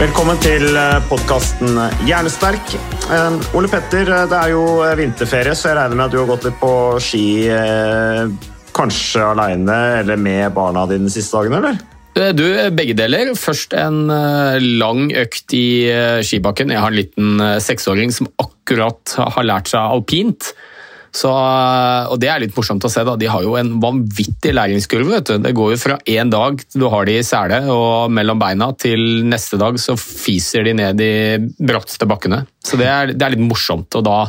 Velkommen til podkasten Hjernesterk. Eh, Ole Petter, eh, det er jo eh, vinterferie, så jeg regner med at du har gått litt på ski eh, kanskje aleine eller med barna dine de siste dagene, eller? Eh, Du, begge deler. Først en eh, lang økt i eh, skibakken. Jeg har en liten eh, seksåring som akkurat har lært seg alpint. Så, og det er litt morsomt å se. da. De har jo en vanvittig læringskurve. vet du. Det går jo fra én dag du har de i sele og mellom beina, til neste dag så fiser de ned de bratteste bakkene. Så det er, det er litt morsomt. Og da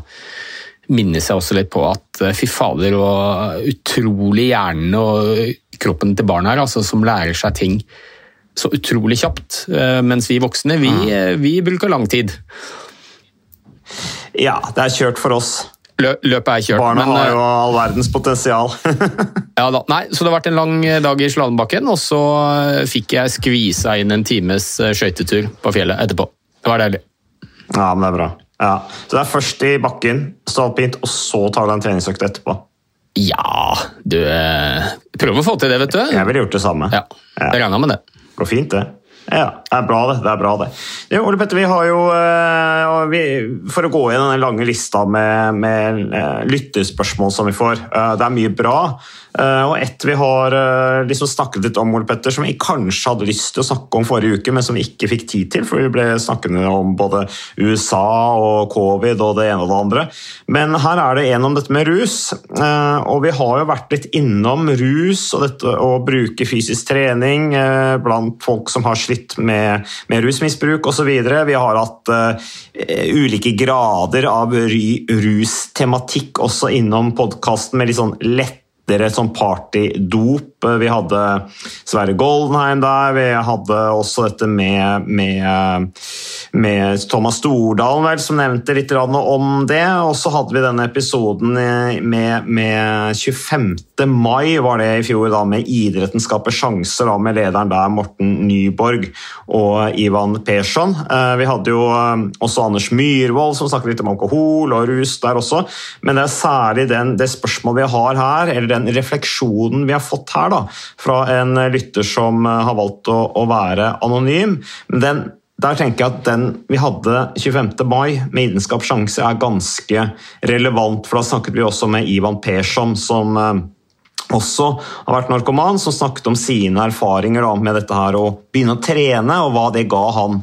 minnes jeg også litt på at eh, fy fader, og utrolig hjernen og kroppen til barna her, altså, som lærer seg ting så utrolig kjapt. Eh, Mens vi voksne, vi, eh, vi bruker lang tid. Ja, det er kjørt for oss. Lø- Løpet er kjørt. Barna men, har eh, jo all verdens potensial. Ja, da. Nei, så det har vært en lang dag i slalåmbakken, og så eh, fikk jeg skvisa inn en times eh, skøytetur på fjellet etterpå. Det var deilig. ja, men det er bra. Ja. Så det er først i bakken, alpint, og så tar du en treningsøkt etterpå. Ja, du eh, Prøv å få til det, vet du. Jeg ville gjort det samme. Ja, jeg regna med det. går fint, det. Ja, det er bra, det. det, er bra det. Jo, Ole Petter, vi har jo eh, vi, For å gå i den lange lista med, med eh, lytterspørsmål som vi får. eh, det er mye bra. og ett vi har liksom snakket litt om, Ole Petter, som vi kanskje hadde lyst til å snakke om forrige uke, men som vi ikke fikk tid til, for vi ble snakkende om både USA og covid og det ene og det andre. Men her er det en om dette med rus. og vi har jo vært litt innom rus og dette å bruke fysisk trening blant folk som har slitt med, med rusmisbruk osv. Vi har hatt uh, ulike grader av rustematikk også innom podkasten med litt sånn lettere sånn partydop. Vi hadde Sverre Goldenheim der, vi hadde også dette med, med, med Thomas Stordalen vel, som nevnte litt om det. Og så hadde vi denne episoden med, med 25. mai var det i fjor, da, med Idretten skaper sjanser, da, med lederen der, Morten Nyborg og Ivan Persson. Eh, Vi hadde jo eh, også Anders Myhrvold som snakket litt om alkohol og rus der også, men det er særlig den, det spørsmålet vi har her, eller den refleksjonen vi har fått her da, fra en lytter som eh, har valgt å, å være anonym. Men den, der tenker jeg at den vi hadde 25. mai med Idenskap sjanse er ganske relevant, for da snakket vi også med Ivan Persson som eh, også har vært narkoman, som snakket om sine erfaringer da, med dette her å begynne å trene, og hva det ga han.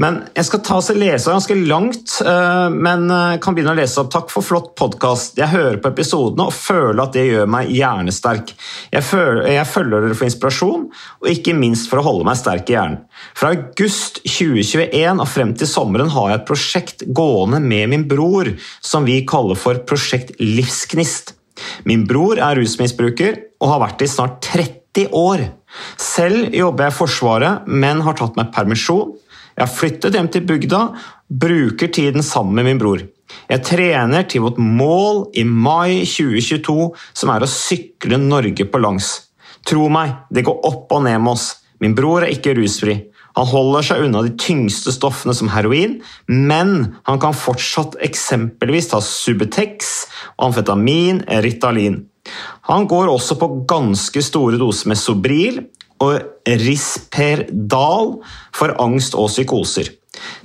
Men jeg skal ta og lese ganske langt, eh, men eh, kan begynne å lese opp. Takk for flott podkast. Jeg hører på episodene og føler at det gjør meg hjernesterk. Jeg, føler, jeg følger dere for inspirasjon, og ikke minst for å holde meg sterk i hjernen. Fra august 2021 og frem til sommeren har jeg et prosjekt gående med min bror, som vi kaller for Prosjekt Livsgnist. Min bror er rusmisbruker og har vært det i snart 30 år. Selv jobber jeg i Forsvaret, men har tatt meg permisjon. Jeg har flyttet hjem til bygda, bruker tiden sammen med min bror. Jeg trener til vårt mål i mai 2022, som er å sykle Norge på langs. Tro meg, det går opp og ned med oss. Min bror er ikke rusfri. Han holder seg unna de tyngste stoffene som heroin, men han kan fortsatt eksempelvis ta Subutex, amfetamin, Ritalin. Han går også på ganske store doser med Sobril og Risperdal for angst og psykoser.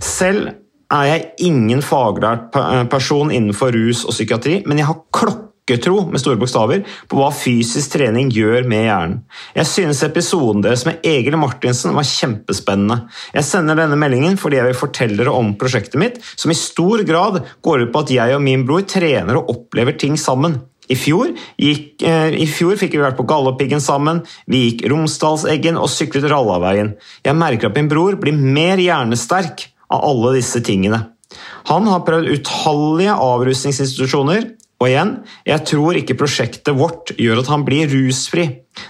Selv er jeg ingen faglært person innenfor rus og psykiatri, men jeg har klokketro med store bokstaver på hva fysisk trening gjør med hjernen. Jeg synes episoden deres med Egil Martinsen var kjempespennende. Jeg sender denne meldingen fordi jeg vil fortelle dere om prosjektet mitt, som i stor grad går ut på at jeg og min bror trener og opplever ting sammen. I fjor, gikk, eh, I fjor fikk vi vært på Galdhøpiggen sammen, vi gikk Romsdalseggen og syklet Rallaveien. Jeg merker at min bror blir mer hjernesterk av alle disse tingene. Han har prøvd utallige avrusningsinstitusjoner, og igjen, jeg tror ikke prosjektet vårt gjør at han blir rusfri.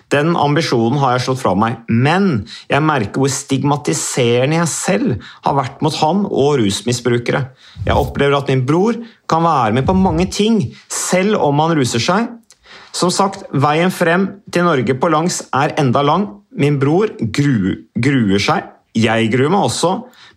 Den ambisjonen har jeg slått fra meg, men jeg merker hvor stigmatiserende jeg selv har vært mot han og rusmisbrukere. Jeg opplever at min bror kan være med på mange ting, selv om han ruser seg. Som sagt, veien frem til Norge på langs er enda lang. Min bror gru, gruer seg. Jeg gruer meg også,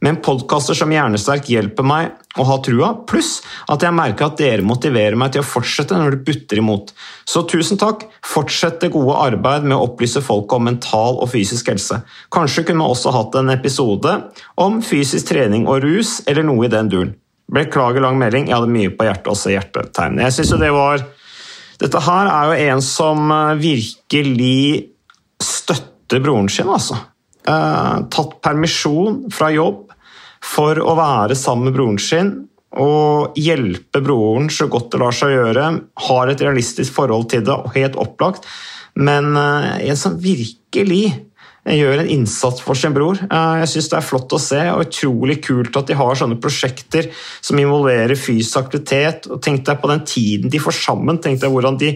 men podkaster som Hjernesterk hjelper meg å ha trua, pluss at jeg merker at dere motiverer meg til å fortsette når det butter imot. Så tusen takk, fortsett det gode arbeid med å opplyse folk om mental og fysisk helse. Kanskje kunne vi også hatt en episode om fysisk trening og rus, eller noe i den duren. Beklager lang melding, jeg hadde mye på hjertet, også hjertetegn. Jeg synes jo det var Dette her er jo en som eh, virkelig støtter broren sin, altså. Eh, tatt permisjon fra jobb for å være sammen med broren sin og hjelpe broren så godt det lar seg gjøre. Har et realistisk forhold til det, og helt opplagt. Men eh, en som virkelig gjør en innsats for sin bror. Eh, Jeg synes det er flott å se, og utrolig kult at de har sånne prosjekter som involverer fysisk aktivitet. og Tenk deg på den tiden de får sammen, tenk deg de,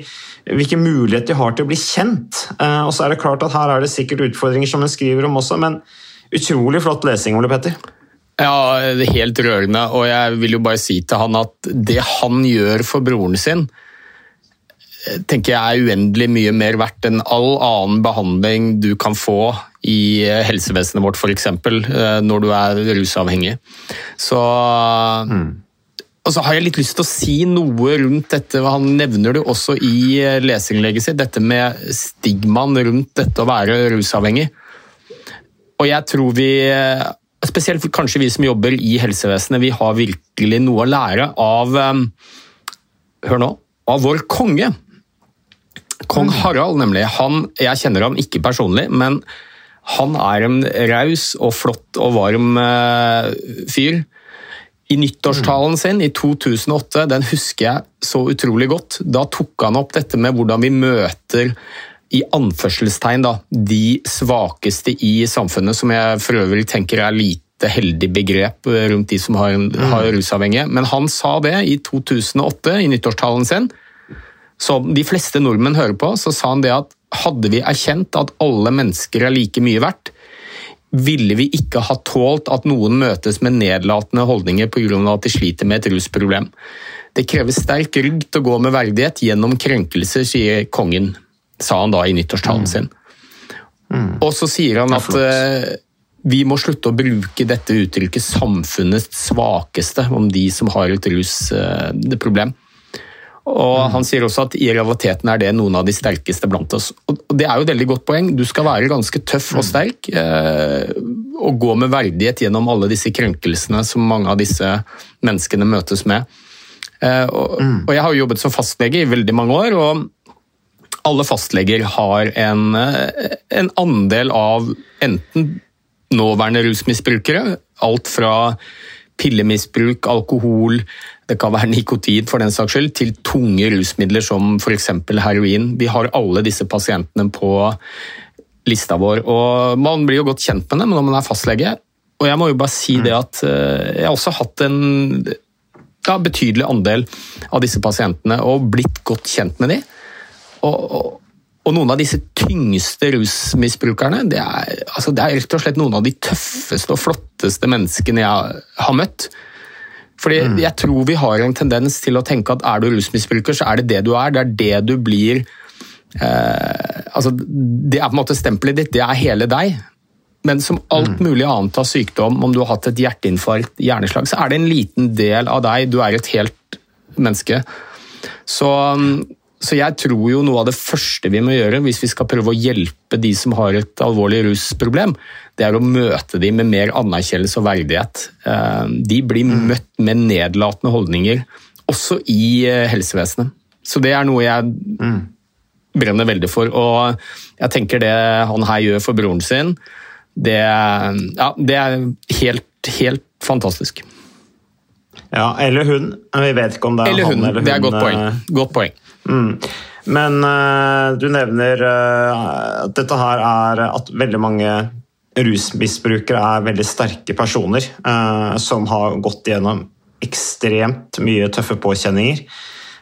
hvilke muligheter de har til å bli kjent. Eh, Og så er det klart at her er det sikkert utfordringer som en skriver om også, men utrolig flott lesing, Ole Petter. Ja, det er helt rørende, og jeg vil jo bare si til han at det han gjør for broren sin, eh, tenker jeg er uendelig mye mer verdt enn all annen behandling du kan få i eh, helsevesenet vårt, f.eks. når du er rusavhengig. Så Og så har jeg litt lyst til å si noe rundt dette, han nevner det også i eh, leserinnlegget sitt, dette med stigmaen rundt dette å være rusavhengig. Og jeg tror vi, eh, spesielt kanskje vi som jobber i helsevesenet, vi har virkelig noe å lære av eh, Hør nå. Av vår konge. Kong Harald, nemlig. Han, jeg kjenner ham ikke personlig, men han er en raus og flott og varm eh, fyr. I nyttårstalen sin i 2008, den husker jeg så utrolig godt, da tok han opp dette med hvordan vi møter i anførselstegn da, de svakeste i samfunnet, som jeg for øvrig tenker er lite heldig begrep rundt de som har, har rusavhengige. Men han sa det i 2008, i nyttårstalen sin. Som de fleste nordmenn hører på, så sa han det at hadde vi erkjent at alle mennesker er like mye verdt, ville vi ikke ha tålt at noen møtes med nedlatende holdninger pga. at de sliter med et rusproblem. Det krever sterk rygg til å gå med verdighet gjennom krenkelser, sier kongen, sa han da i nyttårstalen sin. Og så sier han at eh, vi må slutte å bruke dette uttrykket 'samfunnets svakeste' om de som har et rusproblem. Og Han sier også at i realiteten er det noen av de sterkeste blant oss. Og Det er jo et veldig godt poeng. Du skal være ganske tøff og sterk eh, og gå med verdighet gjennom alle disse krenkelsene som mange av disse menneskene møtes med. Eh, og, og Jeg har jo jobbet som fastlege i veldig mange år. og alle fastleger har en, eh, en andel av enten nåværende rusmisbrukere, alt fra pillemisbruk, alkohol, det kan være nikotin for den saks skyld, til tunge rusmidler som f.eks. heroin. Vi har alle disse pasientene på lista vår, og man blir jo godt kjent med dem når man er fastlege. Og jeg må jo bare si det at eh, jeg har også hatt en ja, betydelig andel av disse pasientene og blitt godt kjent med dem. Og, og, og noen av disse tyngste rusmisbrukerne, det er, altså det er rett og slett noen av de tøffeste og flotteste menneskene jeg har møtt. Fordi Jeg tror vi har en tendens til å tenke at er du rusmisbruker, så er det det du er. Det er det du blir eh, altså Det er på en måte stempelet ditt, det er hele deg. Men som alt mulig annet av sykdom, om du har hatt et hjerteinfarkt, hjerneslag, så er det en liten del av deg. Du er et helt menneske. Så, Så jeg tror jo noe av det første vi må gjøre hvis vi skal prøve å hjelpe de som har et alvorlig rusproblem, det er å møte dem med mer anerkjennelse og verdighet. Eh, de blir møtt med nedlatende holdninger, også i eh, helsevesenet. Så det er noe jeg brenner veldig for. Og jeg tenker det han her gjør for broren sin, det, ja, det er helt, helt fantastisk. Ja, eller hun. Vi vet ikke om det er Eller han hun. eller hun. Det er godt poeng. eh, Godt poeng. Mm. Men uh, du nevner uh, at dette her er at veldig mange rusmisbrukere er veldig sterke personer uh, som har gått gjennom ekstremt mye tøffe påkjenninger.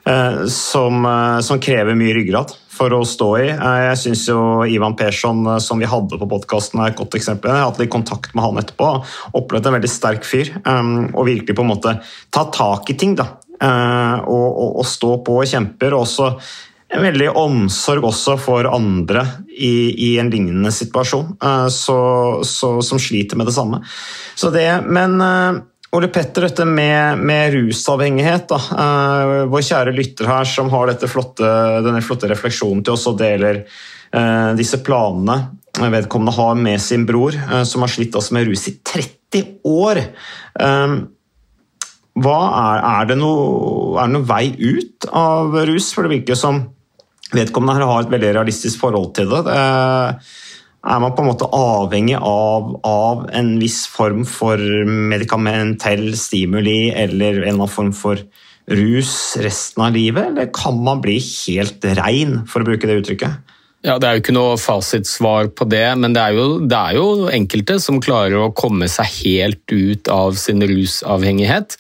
Eh, som, eh, som krever mye ryggrad for å stå i. Eh, jeg syns jo Ivan Persson, som vi hadde på podkasten, er et godt eksempel. Jeg har hatt litt kontakt med han etterpå. Opplevd en veldig sterk fyr. og virkelig på en måte ta tak i ting. da. Og, og, og stå på og kjemper. og også en veldig omsorg også for andre i, i en lignende situasjon, så, så, som sliter med det samme. Så det, men Ole Petter, dette med, med rusavhengighet. Eh, vår kjære lytter her som har flotte, denne flotte refleksjonen til oss og deler uh, disse planene vedkommende har med sin bror, uh, som har slitt altså med rus i 30 år. Hva er, er, det noe, er det noe vei ut av rus? For det virker som vedkommende her har et veldig realistisk forhold til det. det er man på en måte avhengig av, av en viss form for medikamentell stimuli eller en eller annen form for rus resten av livet, eller kan man bli helt rein, for å bruke det uttrykket? Ja, Det er jo ikke noe fasitsvar på det, men det er, jo, det er jo enkelte som klarer å komme seg helt ut av sin rusavhengighet.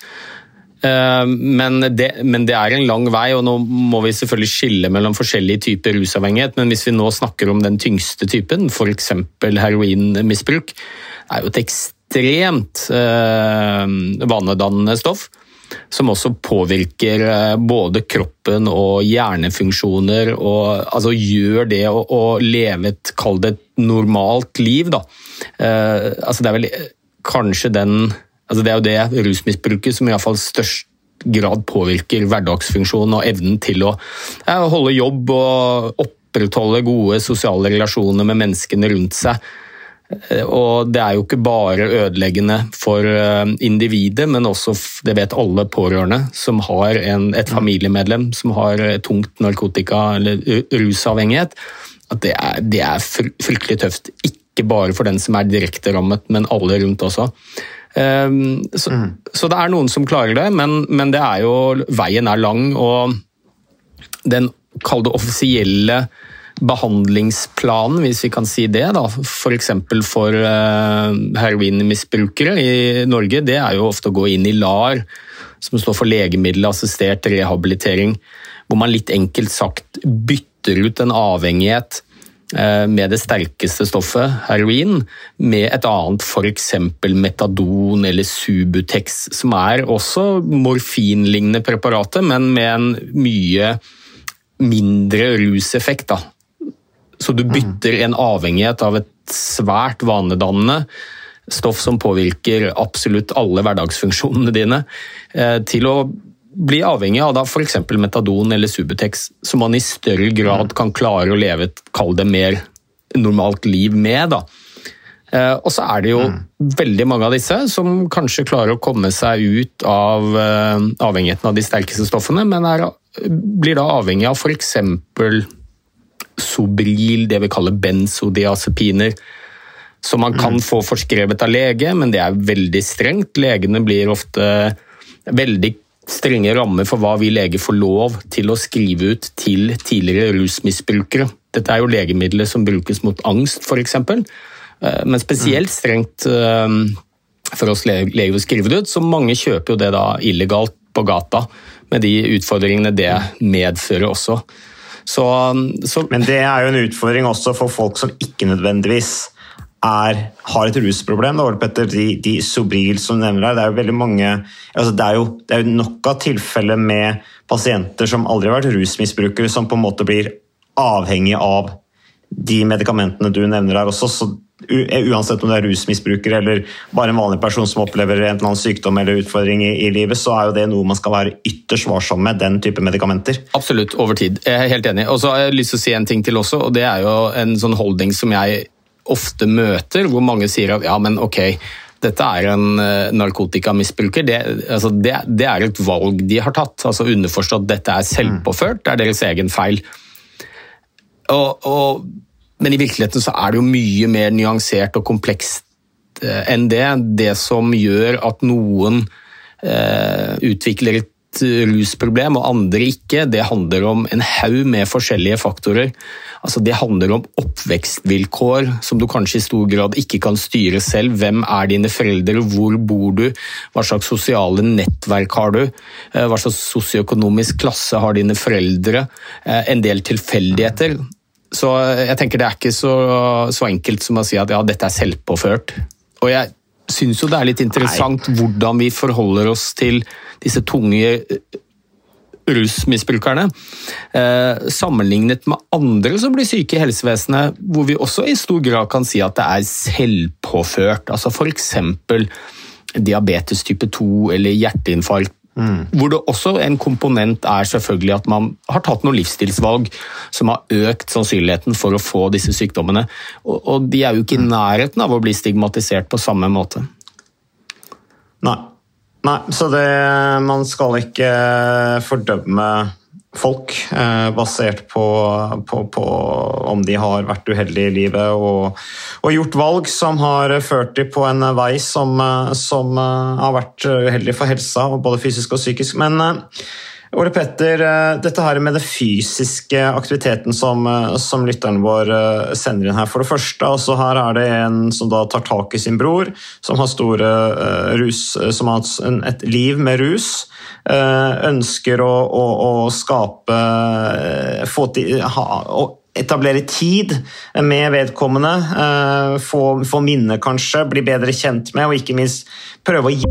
Eh, Men det, men det er en lang vei, og nå må vi selvfølgelig skille mellom forskjellige typer rusavhengighet. Men hvis vi nå snakker om den tyngste typen, f.eks. heroinmisbruk, er jo et ekstremt eh, vanedannende stoff. Som også påvirker eh, både kroppen og hjernefunksjoner, og altså gjør det å, å leve et, kall det et normalt liv, da. Altså det er vel kanskje den altså Det er jo det rusmisbruket som i hvert fall størst grad påvirker hverdagsfunksjonen og evnen til å ja, holde jobb og opprettholde gode sosiale relasjoner med menneskene rundt seg. Eh, Og det er jo ikke bare ødeleggende for eh, individet, men også, det vet alle pårørende, som har en, et familiemedlem som har tungt narkotika- eller rusavhengighet, at det er, det er fryktelig tøft. Ikke bare for den som er direkte rammet, men alle rundt også. Um, Så, så det er noen som klarer det, men, men det er jo, veien er lang, og den kall det offisielle behandlingsplanen, hvis vi kan si det, da, f.eks. for, for uh, heroinmisbrukere i Norge, det er jo ofte å gå inn i LAR, som står for legemiddelassistert rehabilitering, hvor man litt enkelt sagt bytter ut en avhengighet med det sterkeste stoffet, heroin, med et annet, f.eks. metadon eller Subutex, som er også morfinlignende preparater, men med en mye mindre ruseffekt. Da. Så du bytter en avhengighet av et svært vanedannende stoff som påvirker absolutt alle hverdagsfunksjonene dine, eh, til å bli avhengig av da f.eks. metadon eller Subutex, som man i større grad kan klare å leve et kall det mer normalt liv med. da. Eh, Og så er det jo veldig mange av disse som kanskje klarer å komme seg ut av eh, avhengigheten av de sterkeste stoffene, men er, blir da avhengig av f.eks. Sobril, det vi kaller benzodiazepiner, som man kan få forskrevet av lege, men det er veldig strengt. Legene blir ofte veldig strenge rammer for hva vi leger får lov til å skrive ut til tidligere rusmisbrukere. Dette er jo legemidler som brukes mot angst, f.eks., men spesielt strengt eh, for oss leger å skrive det ut, så mange kjøper jo det da illegalt på gata, med de utfordringene det medfører også. Så, så Men det er jo en utfordring også for folk som ikke nødvendigvis er, har et rusproblem. Ole Petter, de, de Sobril som nevner her, det er jo veldig mange altså det, er jo, det er jo nok av tilfeller med pasienter som aldri har vært rusmisbrukere, som på en måte blir avhengig av de medikamentene du nevner her også. Så uansett om du er rusmisbruker eller bare en vanlig person som opplever en eller annen sykdom eller utfordring i, i, livet, så er jo det noe man skal være ytterst varsom med, den type medikamenter. Absolutt, over tid. Jeg er helt enig. Og så har jeg lyst til å si en ting til også, og det er jo en sånn holdning som jeg ofte møter, hvor mange sier at ja, men ok, dette er en eh, narkotikamisbruker. Det, altså det, det, er et valg de har tatt. altså Underforstått dette er selvpåført, det er deres egen feil. Og, og men i virkeligheten så er det jo mye mer nyansert og komplekst eh, enn det. Det som gjør at noen eh, utvikler et rusproblem og andre ikke, det handler om en haug med forskjellige faktorer. Altså Det handler om oppvekstvilkår som du kanskje i stor grad ikke kan styre selv. Hvem er dine foreldre, hvor bor du, hva slags sosiale nettverk har du, eh, hva slags sosioøkonomisk klasse har dine foreldre, en del tilfeldigheter. Så jeg tenker det er ikke så, så, enkelt som å si at ja, dette er selvpåført. Og jeg syns jo det er litt interessant Nei. hvordan vi forholder oss til disse tunge eh, rusmisbrukerne. Eh, sammenlignet med andre som blir syke i helsevesenet, hvor vi også i stor grad kan si at det er selvpåført. Altså F.eks. diabetes type 2 eller hjerteinfarkt Mm. Hvor det også en komponent er selvfølgelig at man har tatt noen livsstilsvalg som har økt sannsynligheten for å få disse sykdommene. Og, og de er jo ikke i nærheten av å bli stigmatisert på samme måte. Nei. Nei, så det Man skal ikke fordømme folk, eh, basert på, på, på, om de har vært uheldige i livet og, og, gjort valg som har ført dem på en vei som, eh, som, eh, har vært uheldig for helsa, både fysisk og psykisk. Men Ole Petter, dette her med den fysiske aktiviteten som, som lytteren vår sender inn her. For det første, altså her er det en som da tar tak i sin bror, som har store rus, som har et liv med rus. Uh, ønsker å, å, å skape eh, få til, ha, etablere tid med vedkommende, eh, få, få minne kanskje, bli bedre kjent med, og ikke minst prøve å gi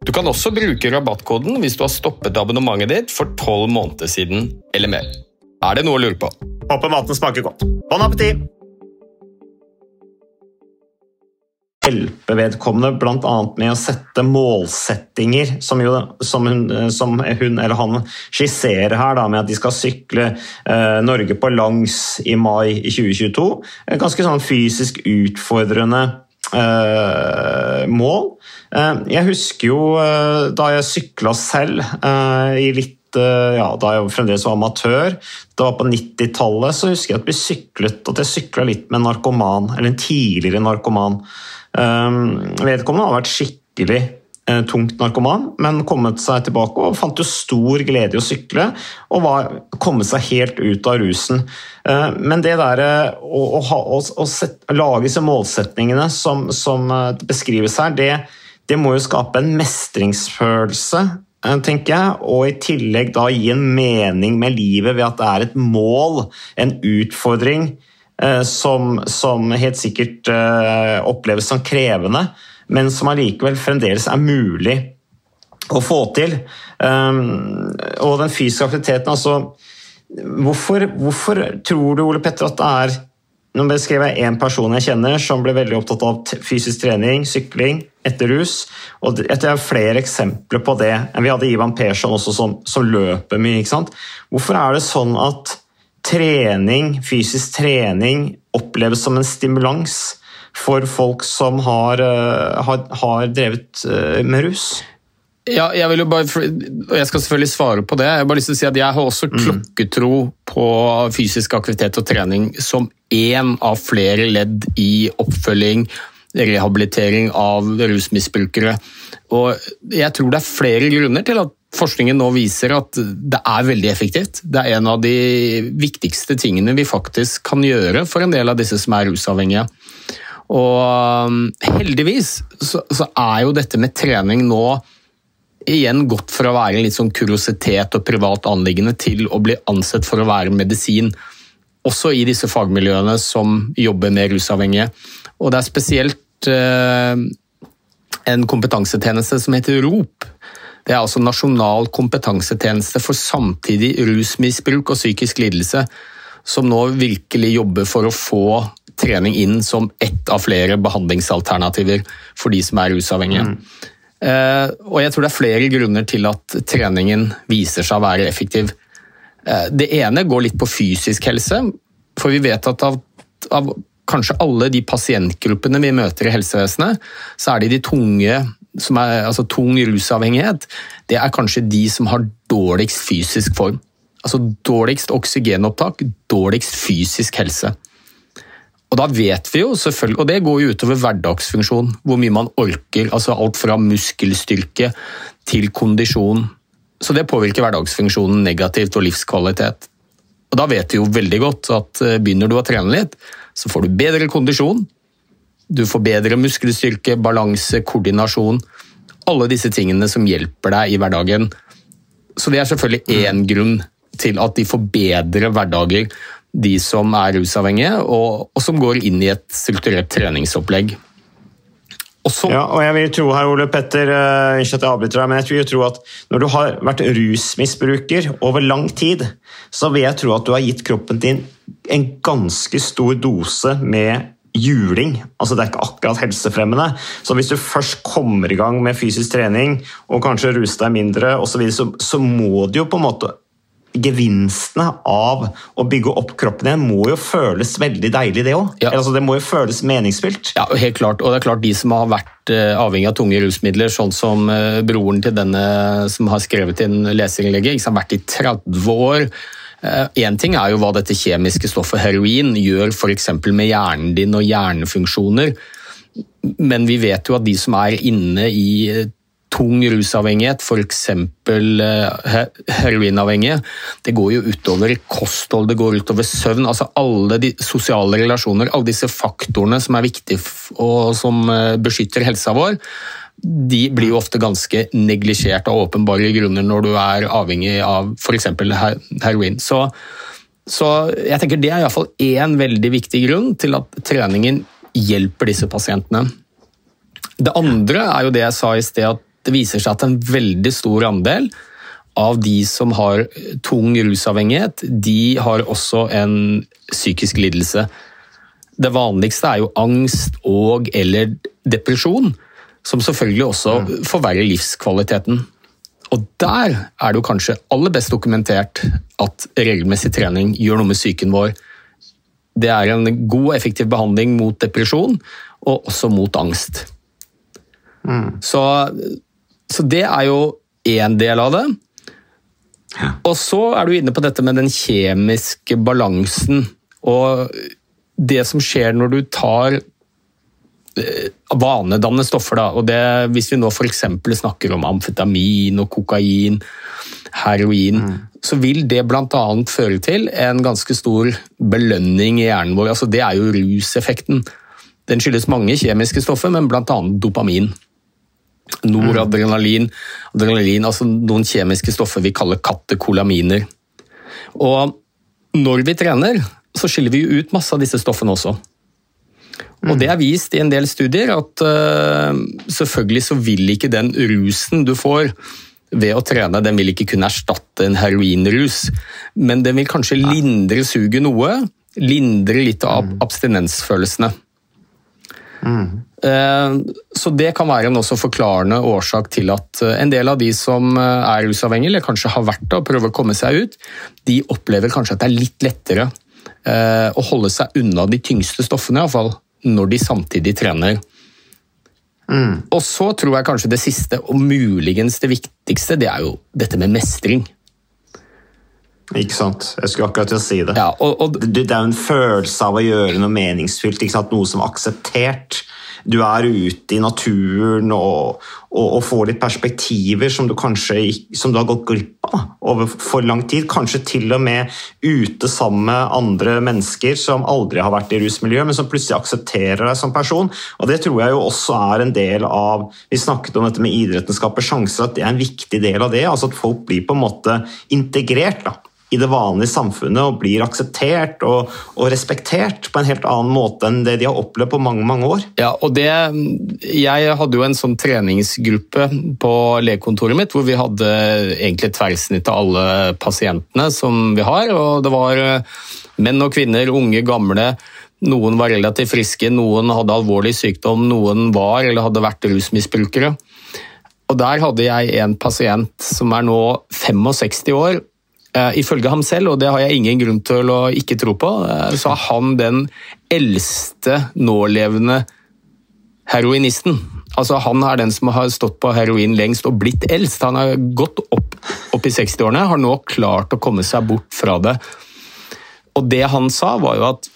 Du kan også bruke rabattkoden hvis du har stoppet abonnementet ditt for tolv måneder siden eller mer. Er det noe å lure på? Håper maten smaker godt. Bon appétit! hjelpe vedkommende bl.a. med å sette målsettinger, som, jo, som, hun, som, hun, eller han skisserer her, da, med at de skal sykle eh, Norge på langs i mai i 2022. Ganske sånn fysisk utfordrende eh, mål. Uh, jeg husker jo uh, da jeg sykla selv i litt ja, da jeg fremdeles var amatør, det var på 90-tallet, så husker jeg at vi syklet, at jeg sykla litt med en narkoman, eller en tidligere narkoman. Vedkommende har vært skikkelig uh, tungt narkoman, men kommet seg tilbake og fant jo stor glede i å sykle. Og var, kommet seg helt ut av rusen. Uh, men det der uh, å, å, ha, å, å set, lage disse målsetningene som, som beskrives her, det, det må jo skape en mestringsfølelse tenker jeg, og i tillegg da gi en mening med livet ved at det er et mål, en utfordring, Eh, som, som helt sikkert eh, oppleves som krevende, men som allikevel fremdeles er mulig å få til. Eh, og den fysiske aktiviteten, altså Hvorfor, hvorfor tror du, Ole Petter, at det er nå beskrev jeg én person jeg kjenner som ble veldig opptatt av fysisk trening, sykling, etter rus. og Jeg har flere eksempler på det. Vi hadde Ivan Persson også som, som løper mye. ikke sant? Hvorfor er det sånn at trening, fysisk trening oppleves som en stimulans for folk som har, uh, har, har drevet uh, med rus? Ja, jeg vil jo bare, og jeg skal selvfølgelig svare på det. Jeg har bare lyst til å si at jeg har også mm. klokketro på fysisk aktivitet og trening som én av flere ledd i oppfølging, rehabilitering av rusmisbrukere. Og jeg tror det er flere grunner til at Forskningen nå viser at det er veldig effektivt. Det er en av de viktigste tingene vi faktisk kan gjøre for en del av disse som er rusavhengige. Og um, heldigvis så, så er jo dette med trening nå igjen gått fra å være litt sånn kuriositet og privat anliggende til å bli ansett for å være medisin. Også i disse fagmiljøene som jobber med rusavhengige. Og det er spesielt eh, en kompetansetjeneste som heter ROP, det er altså Nasjonal kompetansetjeneste for samtidig rusmisbruk og psykisk lidelse, som nå virkelig jobber for å få trening inn som ett av flere behandlingsalternativer for de som er rusavhengige. Mm. Uh, og jeg tror det er flere grunner til at treningen viser seg å være effektiv. Uh, det ene går litt på fysisk helse, for vi vet at av, av kanskje alle de pasientgruppene vi møter i helsevesenet, så er det de tunge som er altså tung rusavhengighet, det er kanskje de som har dårligst fysisk form. Altså dårligst oksygenopptak, dårligst fysisk helse. Og da vet vi jo selvfølgelig, og det går jo utover hverdagsfunksjon, hvor mye man orker. altså Alt fra muskelstyrke til kondisjon. Så det påvirker hverdagsfunksjonen negativt og livskvalitet. Og da vet vi jo veldig godt at eh, begynner du å trene litt, så får du bedre kondisjon, du får bedre muskelstyrke, balanse, koordinasjon. Alle disse tingene som hjelper deg i hverdagen. Så det er selvfølgelig én grunn til at de får bedre hverdager, de som er rusavhengige, og, og som går inn i et strukturert treningsopplegg. Også, ja, og jeg vil tro her, Ole Petter, ikke at jeg avbryter deg, men jeg vil tro at når du har vært rusmisbruker over lang tid, så vil jeg tro at du har gitt kroppen din en ganske stor dose med juling. Altså det er ikke akkurat helsefremmende. Så hvis du først kommer i gang med fysisk trening og kanskje ruser deg mindre, så, så, så må det jo på en måte Gevinstene av å bygge opp kroppen igjen må jo føles veldig deilig, det òg. Ja. Altså, det må jo føles meningsfylt. Ja, helt klart. Og det er klart de som har vært eh, avhengig av tunge rusmidler, sånn som eh, broren til denne som har skrevet inn leserinnlegget, har vært i 30 år Én eh, ting er jo hva dette kjemiske stoffet heroin gjør f.eks. med hjernen din og hjernefunksjoner, men vi vet jo at de som er inne i tung rusavhengighet, f.eks. heroinavhengige, det går jo utover kosthold, det går utover søvn. altså Alle de sosiale relasjoner, alle disse faktorene som er viktige og som eh, beskytter helsa vår, de blir jo ofte ganske neglisjert av åpenbare grunner når du er avhengig av f.eks. heroin. Så, så jeg tenker det er iallfall én veldig viktig grunn til at treningen hjelper disse pasientene. Det andre er jo det jeg sa i sted, at det viser seg at en veldig stor andel av de som har tung rusavhengighet, de har også en psykisk lidelse. Det vanligste er jo angst og eller depresjon, som selvfølgelig også forverrer livskvaliteten. Og der er det jo kanskje aller best dokumentert at regelmessig trening gjør noe med psyken vår. Det er en god og effektiv behandling mot depresjon, og også mot angst. Mm. Så, så, det er jo én del av det. Ja. Og så er du inne på dette med den kjemiske balansen. Og det som skjer når du tar eh, vanedannende stoffer, da, og det, hvis vi nå f.eks. snakker om amfetamin og kokain, heroin, mm. så vil det bl.a. føre til en ganske stor belønning i hjernen vår. Altså, det er jo ruseffekten. Den skyldes mange kjemiske stoffer, men bl.a. dopamin. Noradrenalin, adrenalin, altså noen kjemiske stoffer vi kaller katekolaminer. Og når vi trener, så skiller vi ut masse av disse stoffene også. Og Det er vist i en del studier at uh, selvfølgelig så vil ikke den rusen du får ved å trene, den vil ikke kunne erstatte en heroinrus, men den vil kanskje lindre suget noe. Lindre litt av mm. abstinensfølelsene. Mm. Så det kan være en også forklarende årsak til at eh, en del av de som eh, er rusavhengige, eller kanskje har vært det og prøver å komme seg ut, de opplever kanskje at det er litt lettere å holde seg unna de tyngste stoffene, iallfall når de samtidig trener. Mm. Og så tror jeg kanskje det siste, og muligens det viktigste, det er jo dette med mestring. Ikke sant. Jeg skulle akkurat til å si det. Ja, og, og, det, det er jo en følelse av å gjøre noe meningsfylt. Noe som er akseptert du er ute i naturen og, og, og får litt perspektiver som du kanskje som du har gått glipp av over for lang tid. Kanskje til og med ute sammen med andre mennesker som aldri har vært i rusmiljøet, men som plutselig aksepterer deg som person. Og Det tror jeg jo også er en del av Vi snakket om dette med idretten skaper sjanser, at det er en viktig del av det. altså At folk blir på en måte integrert. da i det vanlige samfunnet og blir akseptert og, og, respektert på en helt annen måte enn det de har opplevd på mange mange år. Ja, og det, Jeg hadde jo en sånn treningsgruppe på legekontoret mitt hvor vi hadde egentlig tverrsnitt av alle pasientene som vi har. og Det var eh, menn og kvinner, unge, gamle. Noen var relativt friske, noen hadde alvorlig sykdom, noen var eller hadde vært rusmisbrukere. Og Der hadde jeg en pasient som er nå 65 år ifølge ham selv, og det har jeg ingen grunn til å ikke tro på, uh, så er han den eldste nålevende heroinisten. Altså Han er den som har stått på heroin lengst og blitt eldst. Han har gått opp, opp i 60-årene, har nå klart å komme seg bort fra det. Og det han sa, var jo at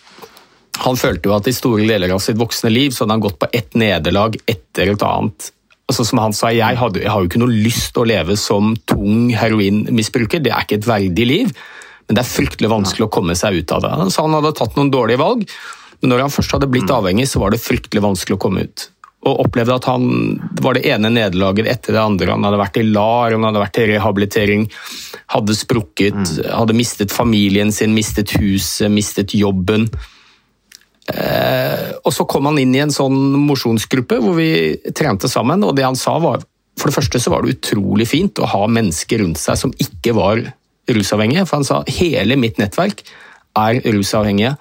han følte jo at i store deler av sitt voksne liv så hadde han gått på ett nederlag etter et annet altså Som han sa, jeg, hadde, jeg har jo ikke noe lyst til å leve som tung heroinmisbruker. Det er ikke et verdig liv, men det er fryktelig vanskelig å komme seg ut av det. Så han hadde tatt noen dårlige valg, men når han først hadde blitt mm. avhengig, så var det fryktelig vanskelig å komme ut. Og opplevde at han det var det ene nederlaget etter det andre. Han hadde vært i LAR, han hadde vært i rehabilitering, hadde sprukket, mm. hadde mistet familien sin, mistet huset, mistet jobben. Eh, og så kom han inn i en sånn mosjonsgruppe hvor vi trente sammen, og det han sa var For det første så var det utrolig fint å ha mennesker rundt seg som ikke var rusavhengige, for han sa hele mitt nettverk er rusavhengige.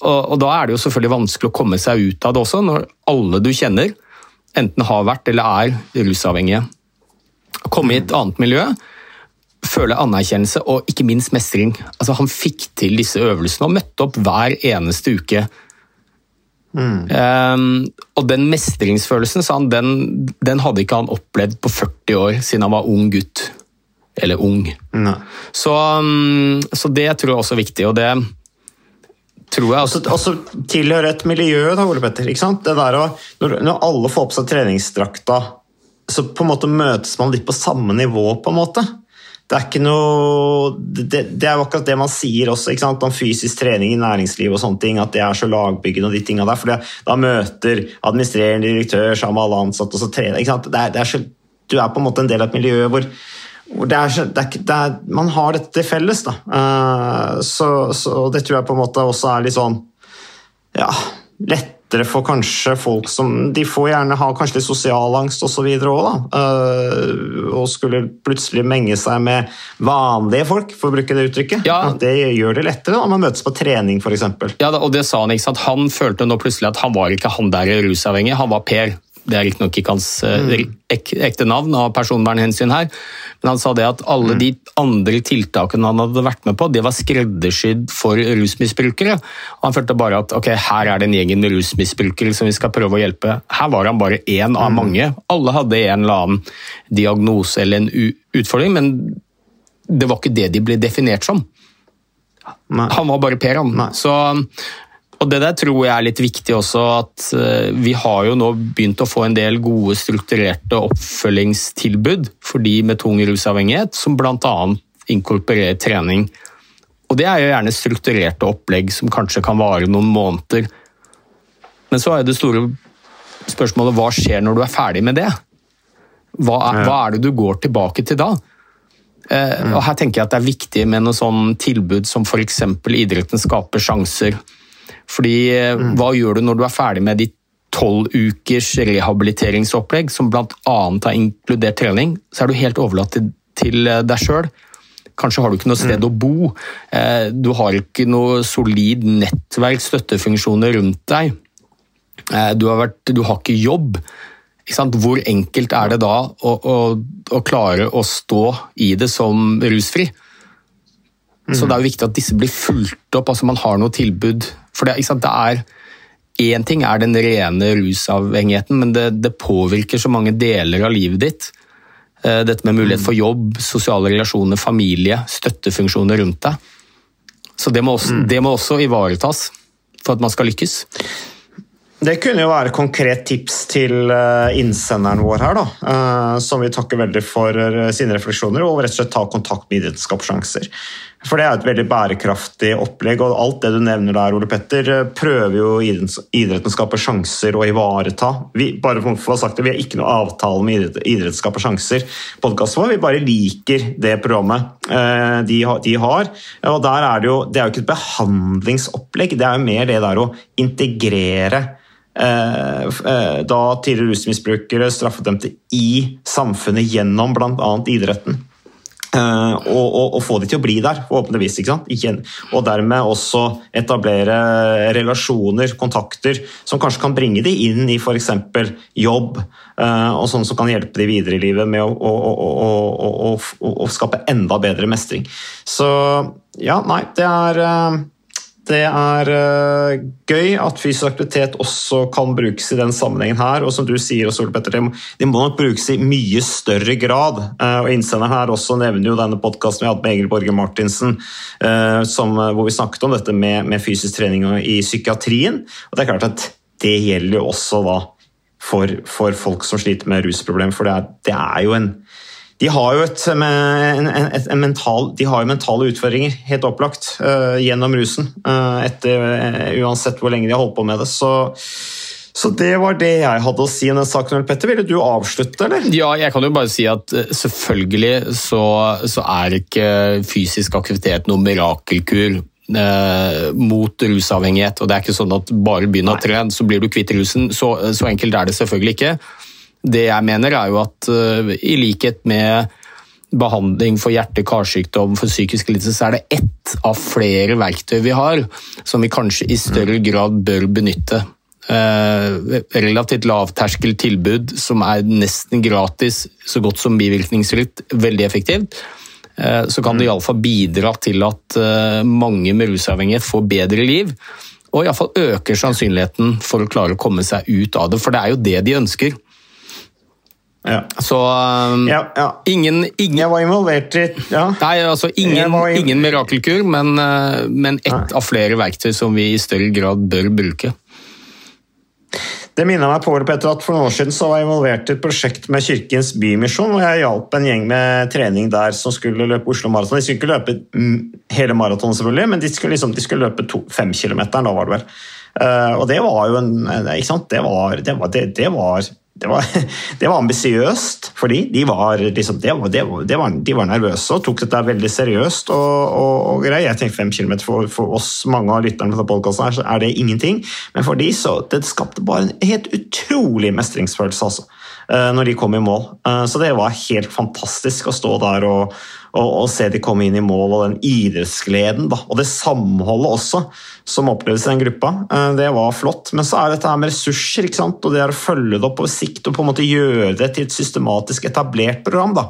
Og, og da er det jo selvfølgelig vanskelig å komme seg ut av det også, når alle du kjenner enten har vært eller er rusavhengige. Komme i et annet miljø føle anerkjennelse og ikke minst mestring. Altså, han fikk til disse øvelsene og møtte opp hver eneste uke Mm. Um, og den mestringsfølelsen han, den, den, hadde ikke han opplevd på 40 år siden han var ung gutt. Eller ung. Så, um, så, det tror jeg også er viktig, og det tror jeg også Også tilhøre et miljø, da, Ole Petter. ikke sant? Det der å, når, når alle får på seg treningsdrakta så på en måte møtes man litt på samme nivå, på en måte. Det er ikke noe Det, det er jo akkurat det man sier også ikke sant? om fysisk trening i næringsliv og sånne ting, at det er så lagbyggende og de tingene der. For da møter administrerende direktør sammen med alle ansatte, og så trener ikke sant? Det er, det er så, Du er på en måte en del av et miljø hvor, hvor det er, det er, det er, man har dette til felles. Da. Uh, så, så det tror jeg på en måte også er litt sånn ja, lettere for kanskje folk som De får gjerne ha kanskje litt sosialangst osv. òg, da. Uh, og skulle plutselig menge seg med vanlige folk, for å bruke det uttrykket. Ja. Det gjør det lettere da, om man møtes på trening, f.eks. Ja, og det sa han, ikke sant? Han følte nå plutselig at han var ikke han der rusavhengig, han var Per. Det er riktignok ikke hans mm. ek ekte navn av personvernhensyn her, men han sa det at alle mm. de andre tiltakene han hadde vært med på, det var skreddersydd for rusmisbrukere. Han følte bare at ok, her er det en gjeng med rusmisbrukere som vi skal prøve å hjelpe. Her var han bare én av mm. mange. Alle hadde en eller annen diagnose eller en utfordring, men det var ikke det de ble definert som. Nei. Han var bare Per, han. Nei. Så og Det der tror jeg er litt viktig også, at eh, vi har jo nå begynt å få en del gode strukturerte oppfølgingstilbud for de med tung rusavhengighet, som bl.a. inkorporerer trening. Og Det er jo gjerne strukturerte opplegg som kanskje kan vare noen måneder. Men så er det store spørsmålet hva skjer når du er ferdig med det? Hva er, hva er det du går tilbake til da? Eh, og Her tenker jeg at det er viktig med noe sånn tilbud som f.eks. idretten skaper sjanser fordi eh, mm. hva gjør du når du er ferdig med ditt tolv ukers rehabiliteringsopplegg, som bl.a. har inkludert trening, så er du helt overlatt til, eh, deg sjøl. Kanskje har du ikke noe sted mm. å bo. Eh, du har ikke noe solid nettverk, støttefunksjoner rundt deg. Du har, vært, du har ikke jobb. Ikke Hvor enkelt er det da å, å, å, klare å stå i det som rusfri? Mm. Så det er jo viktig at disse blir fulgt opp, altså man har noe tilbud for det, det er Én ting er den rene rusavhengigheten, men det, det, påvirker så mange deler av livet ditt. Eh, dette med mulighet for jobb, sosiale relasjoner, familie, støttefunksjoner rundt deg. Så det må også, mm. det må også ivaretas for at man skal lykkes. Det kunne jo være konkret tips til eh, innsenderen vår her, da, eh, som vi takker veldig for sine refleksjoner, og rett og slett ta kontakt med Idrettsskapssjanser. For det er et veldig bærekraftig opplegg, og alt det du nevner der, Ole Petter, prøver jo idretten å skape sjanser og ivareta. Vi, bare for å ha sagt det, vi har ikke noe avtale med Idrett skaper sjanser. Podkasten vår, vi bare liker det programmet eh, de, de har. Og der er det, jo, det er jo ikke et behandlingsopplegg, det er jo mer det der å integrere Eh, eh da tidligere rusmisbrukere, straffedømte, i samfunnet gjennom bl.a. idretten. Uh, og, og, og, få de til å bli der, forhåpentligvis. og dermed også etablere relasjoner, kontakter, som kanskje kan bringe de inn i f.eks. jobb, uh, og sånn som kan hjelpe de videre i livet med å, å skape enda bedre mestring. Så ja, nei, det er uh, det er uh, gøy at fysisk aktivitet også kan brukes i den sammenhengen her. Og som du sier, Ole Petter, de må nok brukes i mye større grad. Uh, og Innsenderen her også nevner jo denne podkasten vi hadde med Egil Borge Martinsen, uh, som, hvor vi snakket om dette med, med, fysisk trening i psykiatrien. Og det er klart at det gjelder jo også da for, for folk som sliter med rusproblemer, for det er, det er jo en de har jo et, en, et, en mental, de har jo mentale utfordringer, helt opplagt, uh, gjennom rusen. Uh, etter, uh, uansett hvor lenge de har holdt på med det. Så, så det var det jeg hadde å si i den saken. Petter, Ville du avslutte, eller? Ja, jeg kan jo bare si at selvfølgelig så, så er ikke fysisk aktivitet noen mirakelkur mot rusavhengighet. og Det er ikke sånn at bare begynn å trene, så blir du kvitt rusen. Så, så enkelt er det selvfølgelig ikke. Det jeg mener er jo at uh, i likhet med behandling for hjerte-karsykdom, for psykisk lidelse, så er det ett av flere verktøy vi har som vi kanskje i større grad bør benytte. Uh, relativt lavterskel tilbud som er nesten gratis, så godt som bivirkningsfritt, veldig effektivt. Uh, så kan det iallfall bidra til at mange med rusavhengighet får bedre liv. Og iallfall øker sannsynligheten for å klare å komme seg ut av det, for det er jo det de ønsker. Ja. Så um, ja, ja. Ingen, ingen, Jeg var involvert i. Nei, altså ingen, ingen mirakelkur, men, uh, men ett av flere verktøy som vi i større grad bør bruke. Det minner meg på Petter, at For noen år siden så var jeg involvert i et prosjekt med Kirkens Bymisjon. og Jeg hjalp en gjeng med trening der som skulle løpe Oslo Maraton. De skulle ikke løpe hele maratonet, selvfølgelig, men de skulle, liksom, de skulle løpe to, fem kilometer Da var det vel. Uh, og det var jo en ikke sant? Det var, det var, det, det var det var, det var ambisiøst for de. De var, liksom, de var, de var, de var nervøse og tok dette veldig seriøst. og, og, og grei. Jeg tenker fem kilometer for, for, oss, mange av lytterne på podkasten, er, er det ingenting. Men for de så det skapte bare en helt utrolig mestringsfølelse altså, når de kom i mål. Eh, så det var helt fantastisk å stå der og og, og, se de komme inn i mål, og den idrettsgleden da, og det samholdet også som opplevdes i den gruppa, eh, det var flott. Men så er dette her med ressurser ikke sant? og det er å følge det opp på sikt og på en måte gjøre det til et systematisk etablert program. Da.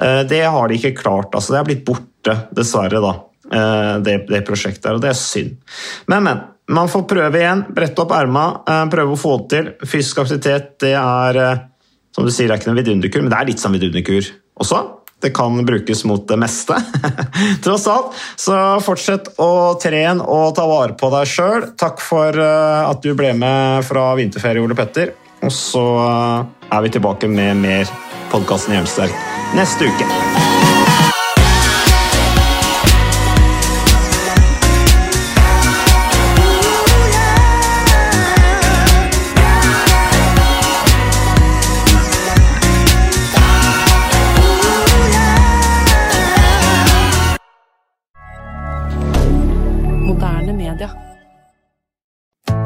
Eh, det har de ikke klart. altså Det er blitt borte, dessverre, da, eh, det, det prosjektet her, og det er synd. Men, men. Man får prøve igjen, brette opp erma, prøve å få det til. Fysisk aktivitet det er som du sier, det er ikke noen vidunderkur, men det er litt som vidunderkur også. Det kan brukes mot det meste, tross alt. Så fortsett å trene og ta vare på deg sjøl. Takk for eh, at du ble med fra vinterferie, Ole Petter. Og så eh, er vi tilbake med mer podkasten Hjemsterk neste uke.